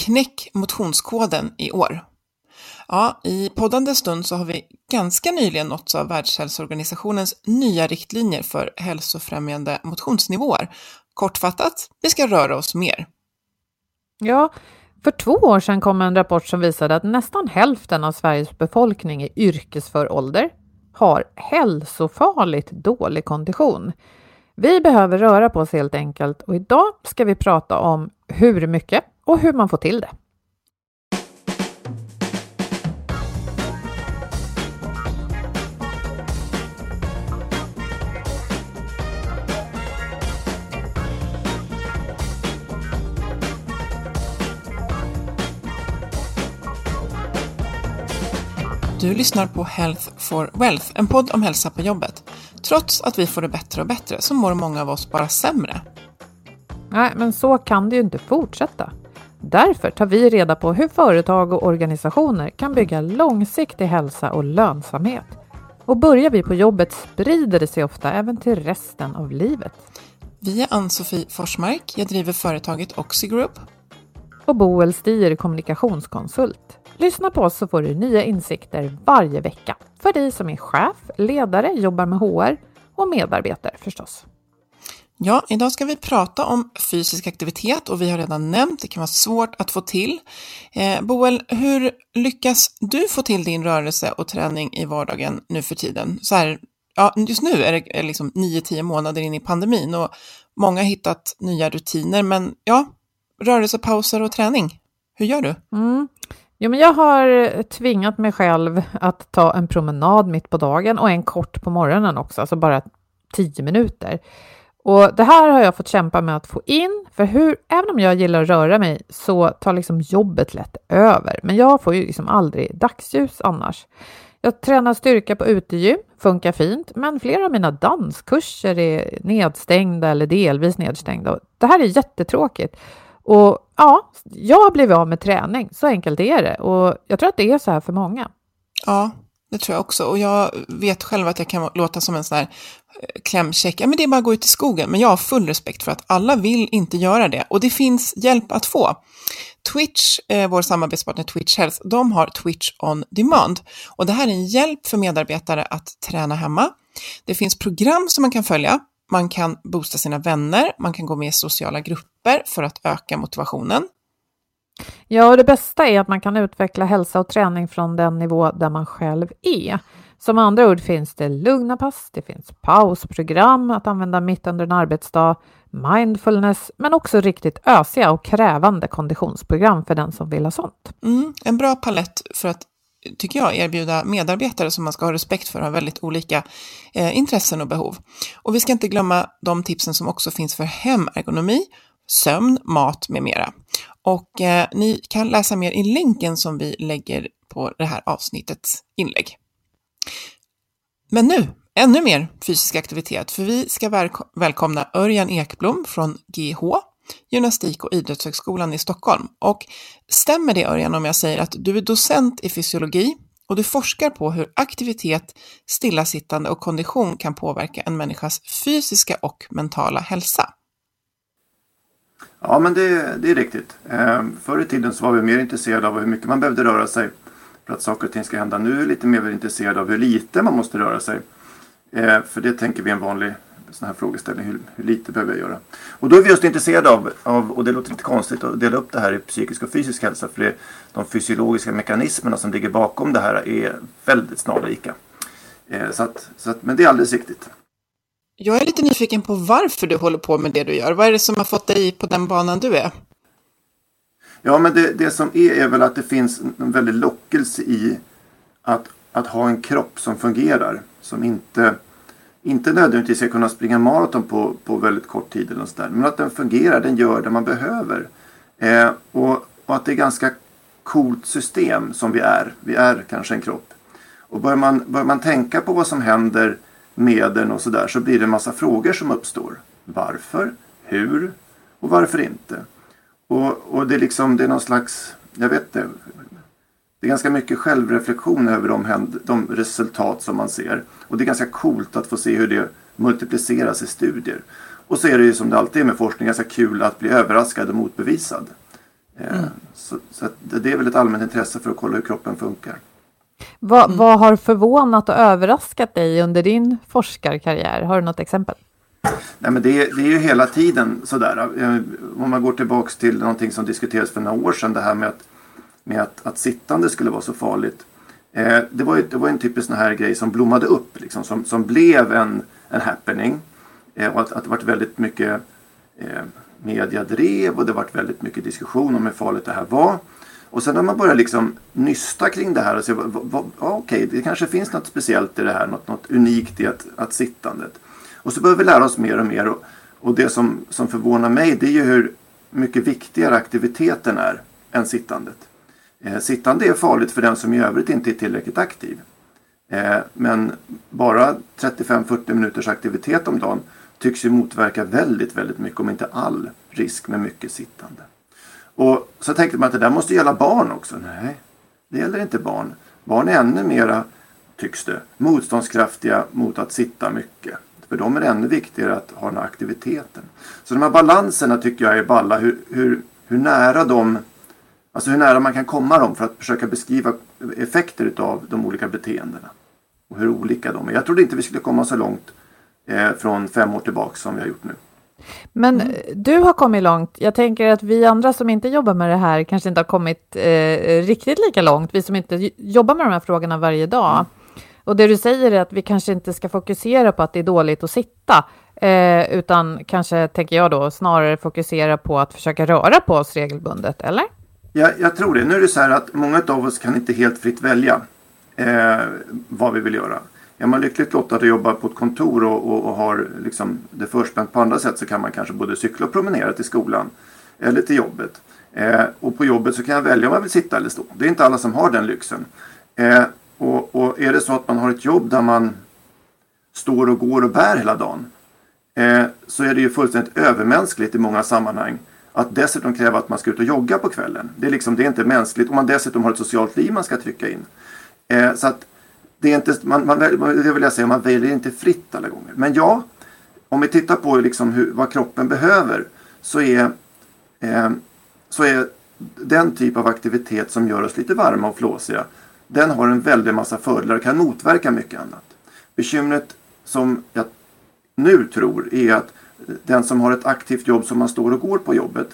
Knäck motionskoden i år. Ja, i poddande stund så har vi ganska nyligen nåtts av Världshälsoorganisationens nya riktlinjer för hälsofrämjande motionsnivåer. Kortfattat, vi ska röra oss mer. Ja, för två år sedan kom en rapport som visade att nästan hälften av Sveriges befolkning i yrkesför ålder har hälsofarligt dålig kondition. Vi behöver röra på oss helt enkelt och idag ska vi prata om hur mycket och hur man får till det. Du lyssnar på Health for Wealth, en podd om hälsa på jobbet. Trots att vi får det bättre och bättre så mår många av oss bara sämre. Nej, men så kan det ju inte fortsätta. Därför tar vi reda på hur företag och organisationer kan bygga långsiktig hälsa och lönsamhet. Och börjar vi på jobbet sprider det sig ofta även till resten av livet. Vi är Ann-Sofie Forsmark, jag driver företaget Oxigroup. Och Boel Stier, kommunikationskonsult. Lyssna på oss så får du nya insikter varje vecka. För dig som är chef, ledare, jobbar med HR och medarbetare förstås. Ja, idag ska vi prata om fysisk aktivitet och vi har redan nämnt det kan vara svårt att få till. Eh, Boel, hur lyckas du få till din rörelse och träning i vardagen nu för tiden? Så här, ja, just nu är det liksom 9-10 månader in i pandemin och många har hittat nya rutiner, men ja, rörelsepauser och träning, hur gör du? Mm. Jo, men jag har tvingat mig själv att ta en promenad mitt på dagen och en kort på morgonen också, alltså bara 10 minuter. Och det här har jag fått kämpa med att få in, för hur, även om jag gillar att röra mig så tar liksom jobbet lätt över. Men jag får ju liksom aldrig dagsljus annars. Jag tränar styrka på utegym, funkar fint, men flera av mina danskurser är nedstängda eller delvis nedstängda. Det här är jättetråkigt. Och ja, jag har blivit av med träning, så enkelt är det. Och jag tror att det är så här för många. Ja, det tror jag också. Och jag vet själv att jag kan låta som en sån här eh, klämkäck. Ja, men det är bara att gå ut i skogen. Men jag har full respekt för att alla vill inte göra det. Och det finns hjälp att få. Twitch, eh, vår samarbetspartner Twitch Health, de har Twitch on demand. Och det här är en hjälp för medarbetare att träna hemma. Det finns program som man kan följa. Man kan boosta sina vänner, man kan gå med i sociala grupper för att öka motivationen. Ja, och det bästa är att man kan utveckla hälsa och träning från den nivå där man själv är. Som andra ord finns det lugna pass, det finns pausprogram att använda mitt under en arbetsdag, mindfulness, men också riktigt ösiga och krävande konditionsprogram för den som vill ha sånt. Mm, en bra palett för att tycker jag, erbjuda medarbetare som man ska ha respekt för, har väldigt olika eh, intressen och behov. Och vi ska inte glömma de tipsen som också finns för hemergonomi, sömn, mat med mera. Och eh, ni kan läsa mer i länken som vi lägger på det här avsnittets inlägg. Men nu, ännu mer fysisk aktivitet, för vi ska välkomna Örjan Ekblom från GH. Gymnastik och idrottshögskolan i Stockholm. Och stämmer det Örjan om jag säger att du är docent i fysiologi och du forskar på hur aktivitet, stillasittande och kondition kan påverka en människas fysiska och mentala hälsa? Ja, men det, det är riktigt. Ehm, förr i tiden så var vi mer intresserade av hur mycket man behövde röra sig för att saker och ting ska hända. Nu är vi lite mer intresserade av hur lite man måste röra sig. Ehm, för det tänker vi är en vanlig sån här frågeställning. Hur, hur, lite behöver jag göra? Och då är vi just intresserade av, av, och det låter lite konstigt att dela upp det här i psykisk och fysisk hälsa. För det, de fysiologiska mekanismerna som ligger bakom det här är väldigt snarlika. Ehm, så att, så att, men det är alldeles riktigt. Jag är lite nyfiken på varför du håller på med det du gör. Vad är det som har fått dig på den banan du är? Ja, men det, det som är är väl att det finns en väldig lockelse i att, att ha en kropp som fungerar. Som inte, inte nödvändigtvis ska kunna springa maraton på, på väldigt kort tid eller sådär. Men att den fungerar, den gör det man behöver. Eh, och, och att det är ganska coolt system som vi är. Vi är kanske en kropp. Och börjar man, börjar man tänka på vad som händer med den och sådär så blir det en massa frågor som uppstår. Varför? Hur? Och varför inte? Och, och det är liksom, det är någon slags, jag vet inte. Det är ganska mycket självreflektion över de, de resultat som man ser. Och det är ganska coolt att få se hur det multipliceras i studier. Och så är det ju som det alltid är med forskning ganska kul att bli överraskad och motbevisad. Eh, mm. Så, så det är väl ett allmänt intresse för att kolla hur kroppen funkar. Vad, mm. vad har förvånat och överraskat dig under din forskarkarriär? Har du något exempel? Nej, men det, är, det är ju hela tiden sådär. Eh, om man går tillbaks till någonting som diskuterades för några år sedan. Det här med att, med att, att sittande skulle vara så farligt. Eh, det, var ju, det var en typisk sån här grej som blommade upp. Liksom, som, som blev en, en happening. Eh, och att, att det varit väldigt mycket eh, media drev och det varit väldigt mycket diskussion om hur farligt det här var. Och sen när man börjar liksom nysta kring det här och se vad, vad, okej, okay, det kanske finns något speciellt i det här, något, något unikt i att, att sittandet. Och så behöver vi lära oss mer och mer. Och, och det som, som förvånar mig det är ju hur mycket viktigare aktiviteten är än sittandet. Eh, sittande är farligt för den som i övrigt inte är tillräckligt aktiv. Eh, men bara 35-40 minuters aktivitet om dagen tycks ju motverka väldigt, väldigt mycket, om inte all risk med mycket sittande. Och så tänkte man att det där måste gälla barn också. Nej, det gäller inte barn. Barn är ännu mera, tycks det, motståndskraftiga mot att sitta mycket. För dem är det ännu viktigare att ha den här aktiviteten. Så de här balanserna tycker jag är balla. Hur, hur, hur nära de Alltså hur nära man kan komma dem för att försöka beskriva effekter av de olika beteendena. Och hur olika de är. Jag trodde inte vi skulle komma så långt eh, från fem år tillbaka som vi har gjort nu. Men mm. du har kommit långt. Jag tänker att vi andra som inte jobbar med det här kanske inte har kommit eh, riktigt lika långt. Vi som inte jobbar med de här frågorna varje dag. Mm. Och det du säger är att vi kanske inte ska fokusera på att det är dåligt att sitta, eh, utan kanske, tänker jag då, snarare fokusera på att försöka röra på oss regelbundet, eller? Ja, jag tror det. Nu är det så här att många av oss kan inte helt fritt välja eh, vad vi vill göra. Är man lyckligt lottad och jobbar på ett kontor och, och, och har liksom det förspänt på andra sätt så kan man kanske både cykla och promenera till skolan eller till jobbet. Eh, och på jobbet så kan jag välja om jag vill sitta eller stå. Det är inte alla som har den lyxen. Eh, och, och, är det så att man har ett jobb där man står och går och bär hela dagen eh, så är det ju fullständigt övermänskligt i många sammanhang att dessutom kräva att man ska ut och jogga på kvällen. Det är, liksom, det är inte mänskligt om man dessutom har ett socialt liv man ska trycka in. Eh, så att det är inte, man, man, det vill jag säga, man väljer inte fritt alla gånger. Men ja, om vi tittar på liksom hur, vad kroppen behöver så är, eh, så är den typ av aktivitet som gör oss lite varma och flåsiga den har en väldig massa fördelar och kan motverka mycket annat. Bekymret som jag nu tror är att den som har ett aktivt jobb som man står och går på jobbet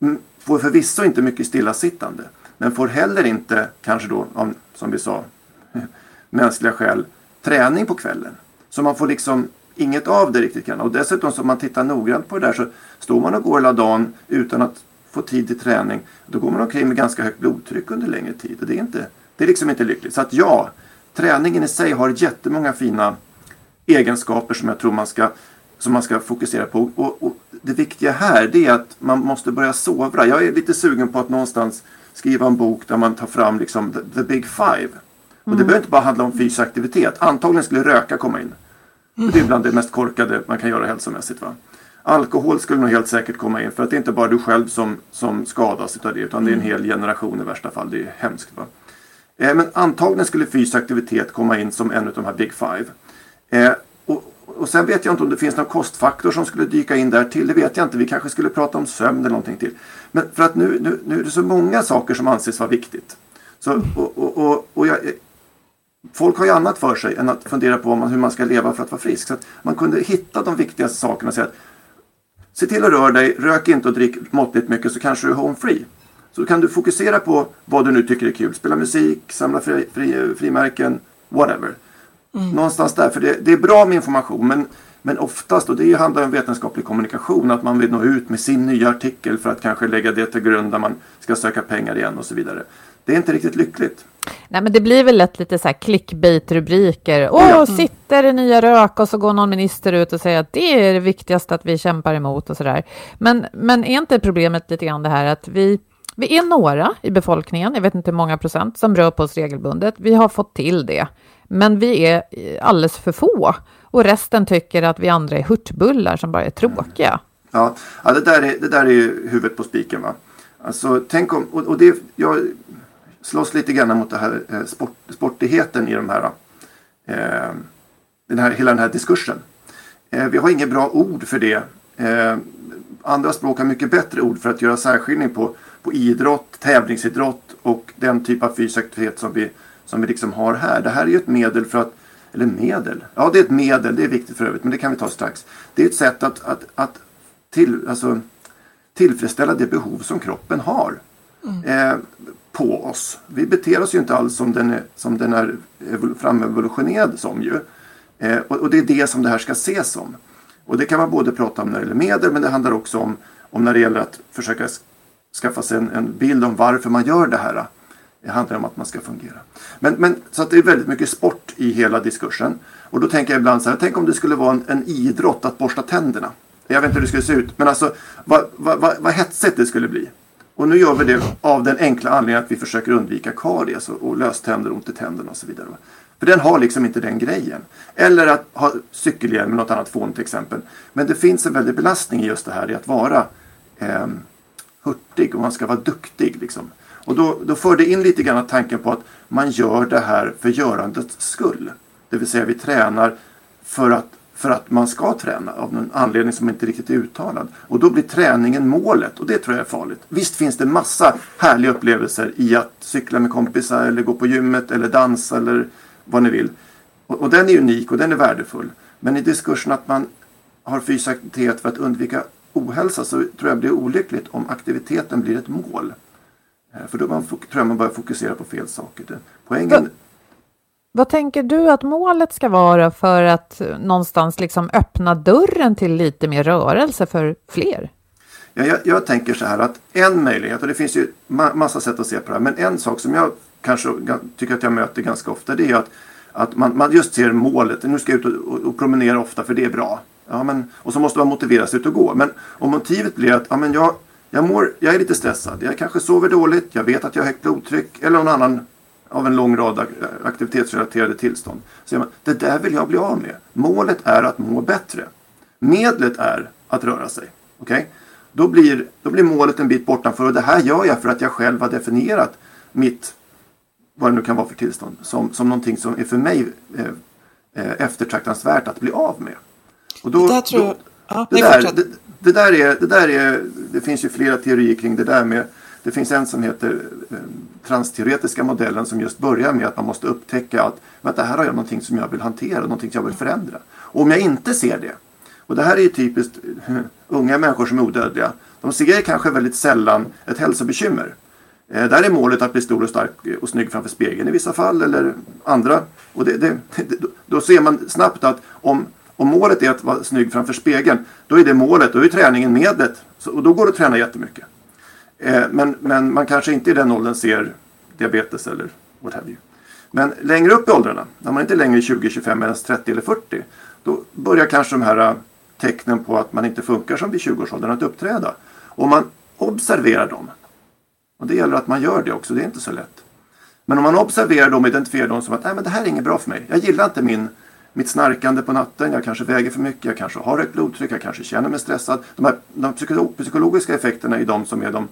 mm, får förvisso inte mycket stillasittande men får heller inte, kanske då som vi sa, mänskliga skäl, träning på kvällen. Så man får liksom inget av det riktigt grann. Och dessutom så om man tittar noggrant på det där så står man och går hela dagen utan att få tid till träning. Då går man omkring med ganska högt blodtryck under längre tid. Och det är inte det är liksom inte lyckligt. Så att ja, träningen i sig har jättemånga fina egenskaper som jag tror man ska, som man ska fokusera på. Och, och det viktiga här det är att man måste börja sovra. Jag är lite sugen på att någonstans skriva en bok där man tar fram liksom the, the big five. Och det mm. behöver inte bara handla om fysisk aktivitet. Antagligen skulle röka komma in. Mm. Det är bland det mest korkade man kan göra hälsomässigt. Va? Alkohol skulle nog helt säkert komma in för att det är inte bara du själv som, som skadas av det utan det är en hel generation i värsta fall. Det är hemskt. Va? Eh, men antagligen skulle fysisk aktivitet komma in som en av de här Big Five. Eh, och, och sen vet jag inte om det finns någon kostfaktor som skulle dyka in där till. Det vet jag inte. Vi kanske skulle prata om sömn eller någonting till. Men för att nu, nu, nu är det så många saker som anses vara viktigt. Så, och, och, och, och jag, folk har ju annat för sig än att fundera på hur man ska leva för att vara frisk. Så att man kunde hitta de viktigaste sakerna och säga att se till att röra dig, rök inte och drick måttligt mycket så kanske du är home free. Så kan du fokusera på vad du nu tycker är kul. Spela musik, samla fri, fri, frimärken, whatever. Mm. Någonstans där, för det, det, är bra med information men, men oftast, och det handlar om vetenskaplig kommunikation, att man vill nå ut med sin nya artikel för att kanske lägga det till grund där man ska söka pengar igen och så vidare. Det är inte riktigt lyckligt. Nej, men det blir väl lätt lite så här clickbait-rubriker. Åh, mm. sitter det nya rök och så går någon minister ut och säger att det är det viktigaste att vi kämpar emot och så där. Men, men är inte problemet lite grann det här att vi vi är några i befolkningen, jag vet inte hur många procent, som rör på oss regelbundet. Vi har fått till det, men vi är alldeles för få. Och resten tycker att vi andra är hurtbullar som bara är tråkiga. Ja, ja det, där är, det där är ju huvudet på spiken. Va? Alltså, tänk om, och, och det, jag slåss lite grann mot det här eh, sport, sportigheten i de här, eh, den här, hela den här diskursen. Eh, vi har inget bra ord för det. Eh, andra språk har mycket bättre ord för att göra särskiljning på, på idrott, tävlingsidrott och den typ av fysisk aktivitet som vi, som vi liksom har här. Det här är ju ett medel för att, eller medel, ja det är ett medel, det är viktigt för övrigt, men det kan vi ta strax. Det är ett sätt att, att, att till, alltså, tillfredsställa det behov som kroppen har. Mm. Eh, på oss. Vi beter oss ju inte alls som den är, som den är framevolutionerad som ju. Eh, och, och, det är det som det här ska ses som. Och det kan man både prata om när det gäller medel men det handlar också om, om när det gäller att försöka skaffa sig en, en bild om varför man gör det här. Det handlar om att man ska fungera. Men, men, så att det är väldigt mycket sport i hela diskursen. Och då tänker jag ibland så här, tänk om det skulle vara en, en idrott att borsta tänderna. Jag vet inte hur det skulle se ut, men alltså vad, vad, vad, vad hetsigt det skulle bli. Och nu gör vi det av den enkla anledningen att vi försöker undvika karies och, och löständer, ont i tänderna och så vidare. För den har liksom inte den grejen. Eller att ha cykelhjälm med något annat fån till exempel. Men det finns en väldig belastning i just det här i att vara eh, hurtig och man ska vara duktig. Liksom. Och då, då för det in lite grann tanken på att man gör det här för görandets skull. Det vill säga vi tränar för att för att man ska träna av någon anledning som inte riktigt är uttalad. Och då blir träningen målet och det tror jag är farligt. Visst finns det massa härliga upplevelser i att cykla med kompisar eller gå på gymmet eller dansa eller vad ni vill. Och, och den är unik och den är värdefull. Men i diskursen att man har fysisk aktivitet för att undvika ohälsa så tror jag blir olyckligt om aktiviteten blir ett mål. Eh, för då man, tror jag man börjar fokusera på fel saker. Poängen, vad tänker du att målet ska vara för att någonstans liksom öppna dörren till lite mer rörelse för fler? Ja, jag, jag tänker så här att en möjlighet, och det finns ju ma massa sätt att se på det här, men en sak som jag kanske tycker att jag möter ganska ofta det är att, att man, man just ser målet, nu ska jag ut och, och, och promenera ofta för det är bra. Ja, men, och så måste man motivera sig ut och gå. Men om motivet blir att ja, men jag, jag, mår, jag är lite stressad, jag kanske sover dåligt, jag vet att jag har högt blodtryck eller någon annan av en lång rad aktivitetsrelaterade tillstånd. Så man, det där vill jag bli av med. Målet är att må bättre. Medlet är att röra sig. Okay? Då, blir, då blir målet en bit bortanför och det här gör jag för att jag själv har definierat mitt, vad det nu kan vara för tillstånd, som, som någonting som är för mig eh, eh eftertraktansvärt att bli av med. Och då, det där tror jag... Ja, det, där, det, det, där är, det där är, det finns ju flera teorier kring det där med det finns en som heter eh, transteoretiska modellen som just börjar med att man måste upptäcka att vänta, här har jag någonting som jag vill hantera, någonting som jag vill förändra. Och om jag inte ser det, och det här är ju typiskt unga människor som är odödliga, de ser kanske väldigt sällan ett hälsobekymmer. Eh, där är målet att bli stor och stark och snygg framför spegeln i vissa fall eller andra. Och det, det, då ser man snabbt att om, om målet är att vara snygg framför spegeln, då är det målet, då är träningen medlet. Så, och då går det att träna jättemycket. Eh, men, men man kanske inte i den åldern ser diabetes eller what have you. Men längre upp i åldrarna, när man inte är längre 20, 25, ens 30 eller 40, då börjar kanske de här eh, tecknen på att man inte funkar som vid 20-årsåldern att uppträda. Om man observerar dem. Och det gäller att man gör det också, det är inte så lätt. Men om man observerar dem och identifierar dem som att Nej, men det här är inget bra för mig. Jag gillar inte min mitt snarkande på natten, jag kanske väger för mycket, jag kanske har högt blodtryck, jag kanske känner mig stressad. De, här, de psykologiska effekterna är de som är de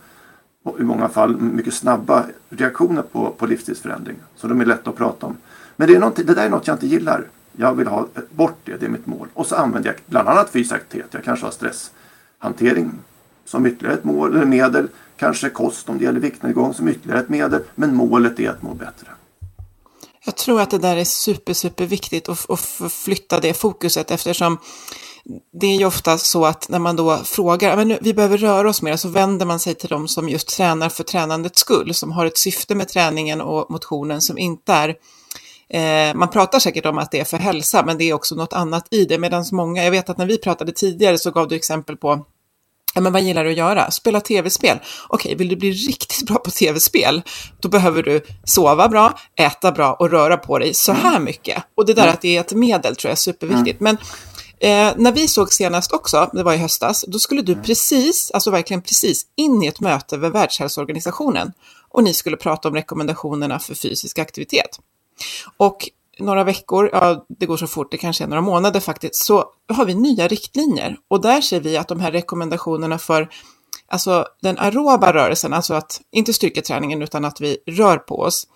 och i många fall mycket snabba reaktioner på, på livsstilsförändring. Så de är lätta att prata om. Men det, är det där är något jag inte gillar. Jag vill ha bort det, det är mitt mål. Och så använder jag bland annat fysisk aktivitet. Jag kanske har stresshantering som ytterligare ett mål, eller medel. Kanske kost om det gäller viktnedgång som ytterligare ett medel. Men målet är att må bättre. Jag tror att det där är super, super viktigt att, att flytta det fokuset eftersom det är ju ofta så att när man då frågar, men nu, vi behöver röra oss mer, så vänder man sig till de som just tränar för tränandets skull, som har ett syfte med träningen och motionen som inte är Eh, man pratar säkert om att det är för hälsa, men det är också något annat i det. Medan många, jag vet att när vi pratade tidigare så gav du exempel på Ja, men vad gillar du att göra? Spela tv-spel. Okej, vill du bli riktigt bra på tv-spel, då behöver du sova bra, äta bra och röra på dig så här mycket. Och det där att det är ett medel tror jag är superviktigt. Men eh, när vi såg senast också, det var i höstas, då skulle du precis, alltså verkligen precis, in i ett möte med Världshälsoorganisationen och ni skulle prata om rekommendationerna för fysisk aktivitet. Och några veckor, ja det går så fort, det kanske är några månader faktiskt, så har vi nya riktlinjer. Och där ser vi att de här rekommendationerna för alltså den aeroba rörelsen, alltså att, inte styrketräningen utan att vi rör på oss.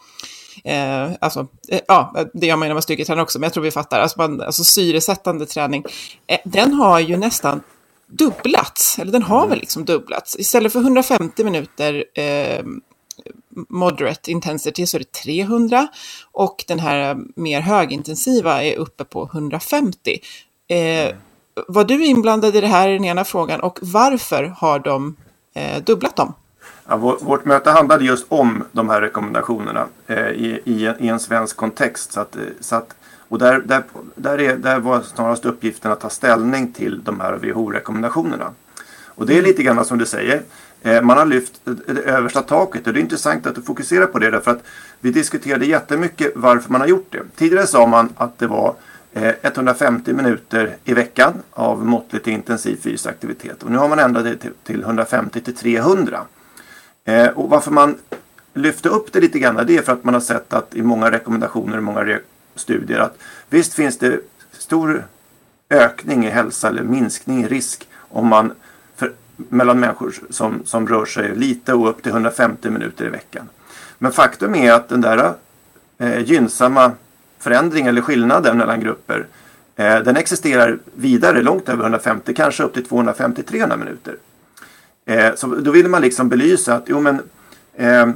Eh, alltså, eh, ja, det gör man ju när man styrketränar också, men jag tror vi fattar, alltså, man, alltså syresättande träning, eh, den har ju nästan dubblats, eller den har väl liksom dubblats. Istället för 150 minuter eh, moderate intensity så är det 300 och den här mer högintensiva är uppe på 150. Eh, var du inblandad i det här i den ena frågan och varför har de eh, dubblat dem? Ja, vårt möte handlade just om de här rekommendationerna eh, i, i, i, en svensk kontext. Så att, eh, så att, och där, där, där, är, där var snarast uppgiften att ta ställning till de här WHO-rekommendationerna. Och det är lite grann som du säger. Eh, man har lyft det översta taket och det är intressant att du fokuserar på det därför att vi diskuterade jättemycket varför man har gjort det. Tidigare sa man att det var eh, 150 minuter i veckan av måttligt intensiv fysisk aktivitet och nu har man ändrat det till 150 till 300. Eh, och varför man lyfte upp det lite grann det är för att man har sett att i många rekommendationer och många studier att visst finns det stor ökning i hälsa eller minskning i risk om man mellan människor som, som rör sig lite och upp till 150 minuter i veckan. Men faktum är att den där eh, gynnsamma förändringen eller skillnaden mellan grupper eh, den existerar vidare långt över 150, kanske upp till 250-300 minuter. Eh, så då ville man liksom belysa att jo men eh,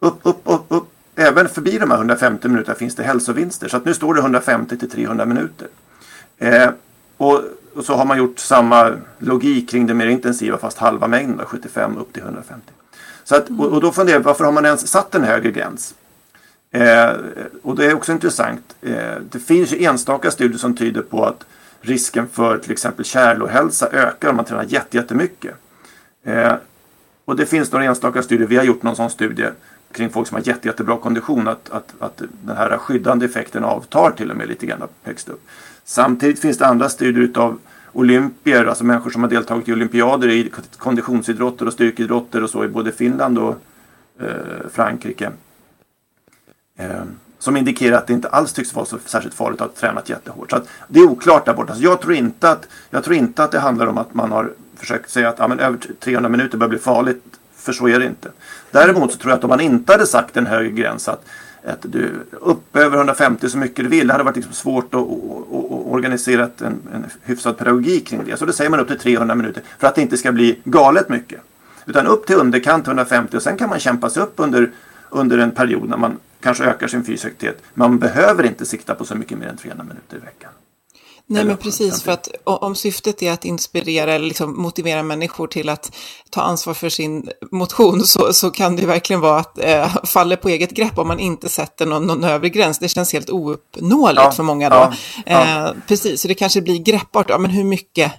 upp, upp, upp, upp, även förbi de här 150 minuterna finns det hälsovinster. Så att nu står det 150 till 300 minuter. Eh, och och så har man gjort samma logik kring det mer intensiva fast halva mängden, 75 upp till 150. Så att, och, och då funderar jag, varför har man ens satt en högre gräns? Eh, och det är också intressant. Eh, det finns ju enstaka studier som tyder på att risken för till exempel kärlohälsa ökar om man tränar jättemycket. Eh, och det finns några enstaka studier, vi har gjort någon sån studie kring folk som har jätte, jättebra kondition att, att, att den här skyddande effekten avtar till och med lite grann högst upp. Samtidigt finns det andra studier utav olympier, alltså människor som har deltagit i olympiader i konditionsidrotter och styrkeidrotter och så i både Finland och eh, Frankrike. Eh, som indikerar att det inte alls tycks vara så särskilt farligt att ha tränat jättehårt. Så det är oklart där borta. Så jag, tror inte att, jag tror inte att det handlar om att man har försökt säga att ja, men över 300 minuter börjar bli farligt. För så är det inte. Däremot så tror jag att om man inte hade sagt en högre gräns att att du upp över 150 så mycket du vill. Det hade varit liksom svårt att, organisera en, en hyfsad pedagogik kring det. Så då säger man upp till 300 minuter för att det inte ska bli galet mycket. Utan upp till underkant 150 och sen kan man kämpa sig upp under, under en period när man kanske ökar sin fysisk aktivitet. Man behöver inte sikta på så mycket mer än 300 minuter i veckan. Nej, men precis, för att om syftet är att inspirera eller liksom motivera människor till att ta ansvar för sin motion så, så kan det verkligen vara att eh, falla på eget grepp om man inte sätter någon, någon övre gräns. Det känns helt ouppnåeligt ja, för många då. Ja, ja. Eh, precis, så det kanske blir greppbart. Ja, men hur mycket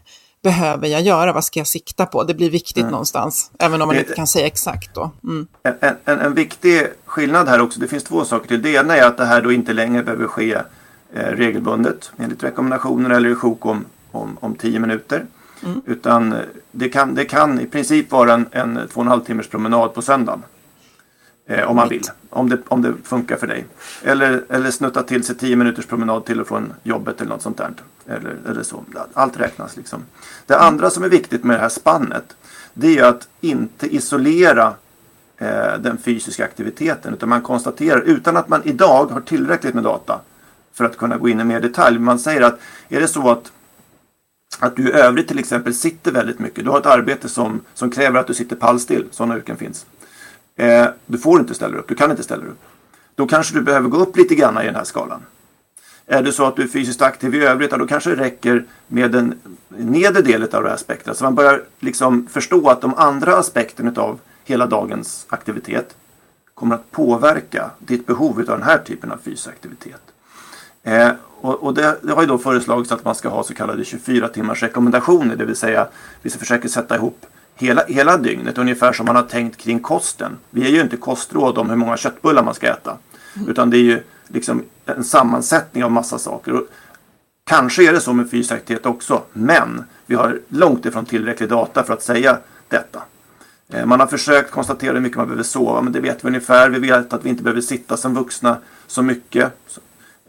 behöver jag göra? Vad ska jag sikta på? Det blir viktigt mm. någonstans, även om man det, inte kan säga exakt då. Mm. En, en, en viktig skillnad här också, det finns två saker till. Det ena är att det här då inte längre behöver ske regelbundet enligt rekommendationer eller i sjok om, om, om tio minuter. Mm. Utan det kan, det kan i princip vara en, en två och en halv timmars promenad på söndagen. Eh, om man vill. Om det, om det funkar för dig. Eller, eller snutta till sig 10 minuters promenad till och från jobbet eller något sånt där. Eller, eller så. Allt räknas liksom. Det andra som är viktigt med det här spannet. Det är att inte isolera eh, den fysiska aktiviteten. Utan man konstaterar utan att man idag har tillräckligt med data. För att kunna gå in i mer detalj. Man säger att är det så att att du i övrigt till exempel sitter väldigt mycket. Du har ett arbete som, som kräver att du sitter pallstill. Sådana yrken finns. Eh, du får inte ställa upp, du kan inte ställa upp. Då kanske du behöver gå upp lite grann i den här skalan. Är det så att du är fysiskt aktiv i övrigt, då kanske det räcker med den nedre delen av det här spektrat. Så man börjar liksom förstå att de andra aspekterna av hela dagens aktivitet kommer att påverka ditt behov av den här typen av fysisk aktivitet. Eh, och, och det, det, har ju då föreslagits att man ska ha så kallade 24 timmars rekommendationer, det vill säga vi ska försöka sätta ihop hela, hela dygnet, ungefär som man har tänkt kring kosten. Vi ger ju inte kostråd om hur många köttbullar man ska äta. Mm. Utan det är ju liksom en sammansättning av massa saker. Och kanske är det så med fysisk aktivitet också, men vi har långt ifrån tillräcklig data för att säga detta. Eh, man har försökt konstatera hur mycket man behöver sova, men det vet vi ungefär. Vi vet att vi inte behöver sitta som vuxna så mycket.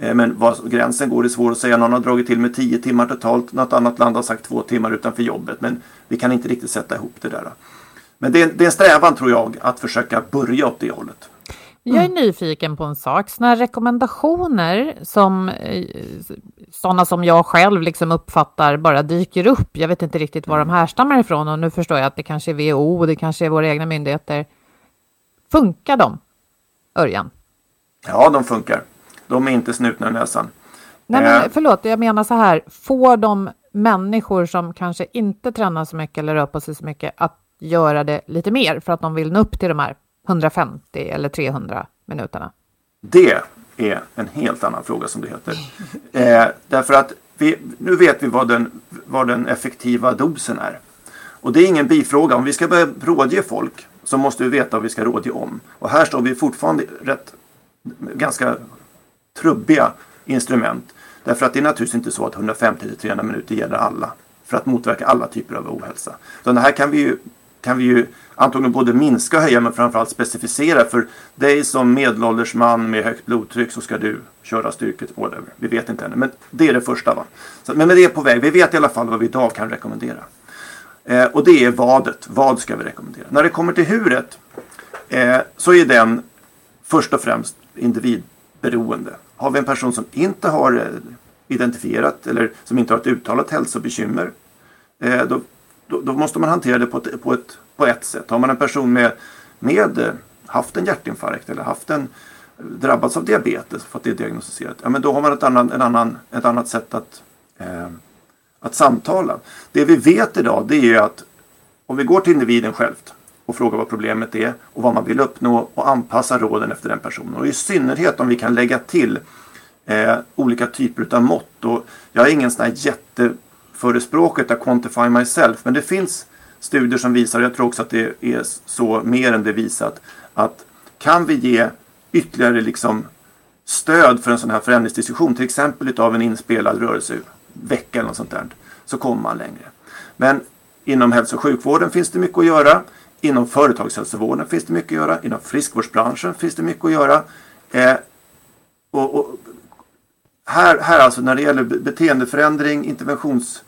Eh, men var gränsen går är svårt att säga. Någon har dragit till med 10 timmar totalt. Något annat land har sagt två timmar utanför jobbet. Men vi kan inte riktigt sätta ihop det där. Men det är, det är en strävan tror jag att försöka börja åt det hållet. Jag är nyfiken på en sak. Såna rekommendationer som eh, sådana som jag själv liksom uppfattar bara dyker upp. Jag vet inte riktigt var de härstammar ifrån och nu förstår jag att det kanske är WHO, det kanske är våra egna myndigheter. Funkar de, Örjan? Ja, de funkar. De är inte snutna i näsan. Nej, men eh. förlåt, jag menar så här. Får de människor som kanske inte tränar så mycket eller rör på sig så mycket att göra det lite mer för att de vill nå upp till de här 150 eller 300 minuterna? Det är en helt annan fråga som det heter. Eh, därför att vi, nu vet vi vad den, vad den effektiva dosen är. Och det är ingen bifråga. Om vi ska börja rådge folk så måste vi veta vad vi ska rådge om. Och här står vi fortfarande rätt, ganska trubbiga instrument. Därför att det är naturligtvis inte så att 150-300 minuter gäller alla. För att motverka alla typer av ohälsa. Så det här kan vi ju, kan vi ju antagligen både minska och höja men framförallt specificera. För dig som medelålders man med högt blodtryck så ska du köra styrket, whatever. Vi vet inte ännu. Men det är det första. Va? Så, men det är på väg. Vi vet i alla fall vad vi idag kan rekommendera. Eh, och det är vadet. Vad ska vi rekommendera? När det kommer till huret eh, så är den först och främst individ beroende. Har vi en person som inte har eh, identifierat eller som inte har ett uttalat hälsobekymmer eh, då, då, då måste man hantera det på ett, på, ett, på ett sätt. Har man en person med, med eh, haft en hjärtinfarkt eller haft en drabbats av diabetes för att det är diagnostiserat. Ja, men då har man ett, annan, en annan, ett annat sätt att, eh, att samtala. Det vi vet idag det är att om vi går till individen självt och fråga vad problemet är och vad man vill uppnå och anpassa råden efter den personen. Och i synnerhet om vi kan lägga till eh, olika typer av mått. Och jag är ingen sån här jätteförespråkare av Quantify Myself men det finns studier som visar, och jag tror också att det är så mer än det visat, att kan vi ge ytterligare liksom stöd för en sån här förändringsdiskussion, till exempel av en inspelad rörelsevecka eller något sånt där, så kommer man längre. Men inom hälso och sjukvården finns det mycket att göra. Inom företagshälsovården finns det mycket att göra. Inom friskvårdsbranschen finns det mycket att göra. Eh, och, och, här, här alltså när det gäller beteendeförändring, interventions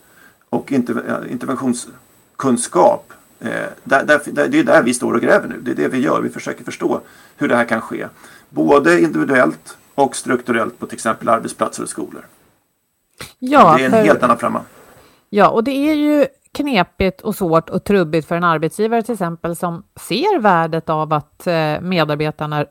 och inter, interventionskunskap. Eh, där, där, det är där vi står och gräver nu. Det är det vi gör. Vi försöker förstå hur det här kan ske. Både individuellt och strukturellt på till exempel arbetsplatser och skolor. Ja, det är en för... helt annan framgång. Ja, och det är ju knepigt och svårt och trubbigt för en arbetsgivare till exempel som ser värdet av att eh, medarbetarna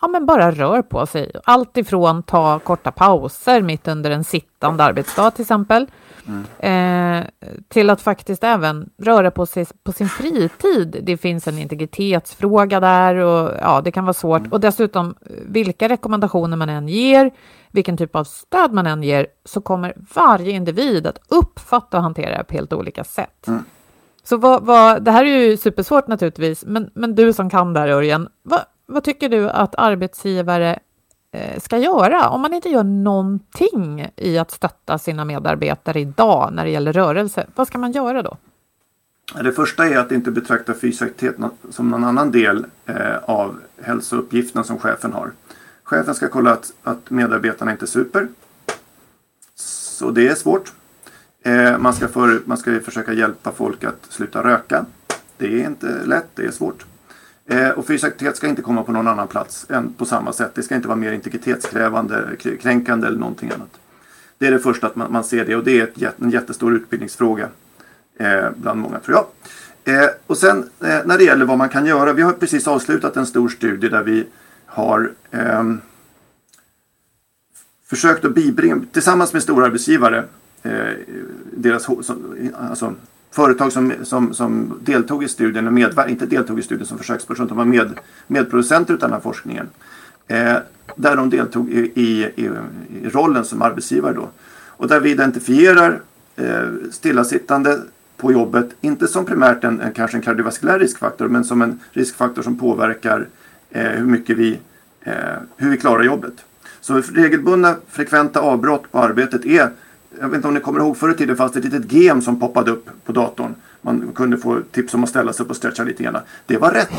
ja, men bara rör på sig. Allt ifrån ta korta pauser mitt under en sittande arbetsdag till exempel, mm. eh, till att faktiskt även röra på sig på sin fritid. Det finns en integritetsfråga där och ja, det kan vara svårt. Mm. Och dessutom, vilka rekommendationer man än ger, vilken typ av stöd man än ger, så kommer varje individ att uppfatta och hantera det på helt olika sätt. Mm. Så vad, vad, det här är ju supersvårt naturligtvis, men, men du som kan där Örjan, vad, vad tycker du att arbetsgivare eh, ska göra om man inte gör någonting i att stötta sina medarbetare idag när det gäller rörelse? Vad ska man göra då? Det första är att inte betrakta fysisk aktivitet som någon annan del eh, av hälsouppgiften som chefen har. Chefen ska kolla att, att medarbetarna inte super. Så det är svårt. Eh, man, ska för, man ska försöka hjälpa folk att sluta röka. Det är inte lätt, det är svårt. Eh, och fysisk aktivitet ska inte komma på någon annan plats än på samma sätt. Det ska inte vara mer integritetskrävande, kränkande eller någonting annat. Det är det första att man, man ser det och det är ett, en jättestor utbildningsfråga eh, bland många tror jag. Eh, och sen eh, när det gäller vad man kan göra. Vi har precis avslutat en stor studie där vi har eh, försökt att bibringa, tillsammans med stora arbetsgivare, eh, deras, alltså, företag som, som, som deltog i studien, och medver- inte deltog i studien som försöksperson, utan var med, medproducenter av den här forskningen. Eh, där de deltog i, i, i, rollen som arbetsgivare då. Och där vi identifierar eh, stillasittande på jobbet, inte som primärt en, en, kanske en kardiovaskulär riskfaktor, men som en riskfaktor som påverkar eh, hur mycket vi, eh, hur vi klarar jobbet. Så regelbundna frekventa avbrott på arbetet är, jag vet inte om ni kommer ihåg förr i tiden fanns det ett litet gem som poppade upp på datorn. Man kunde få tips om att ställa sig upp och stretcha lite grann. Det var rätt.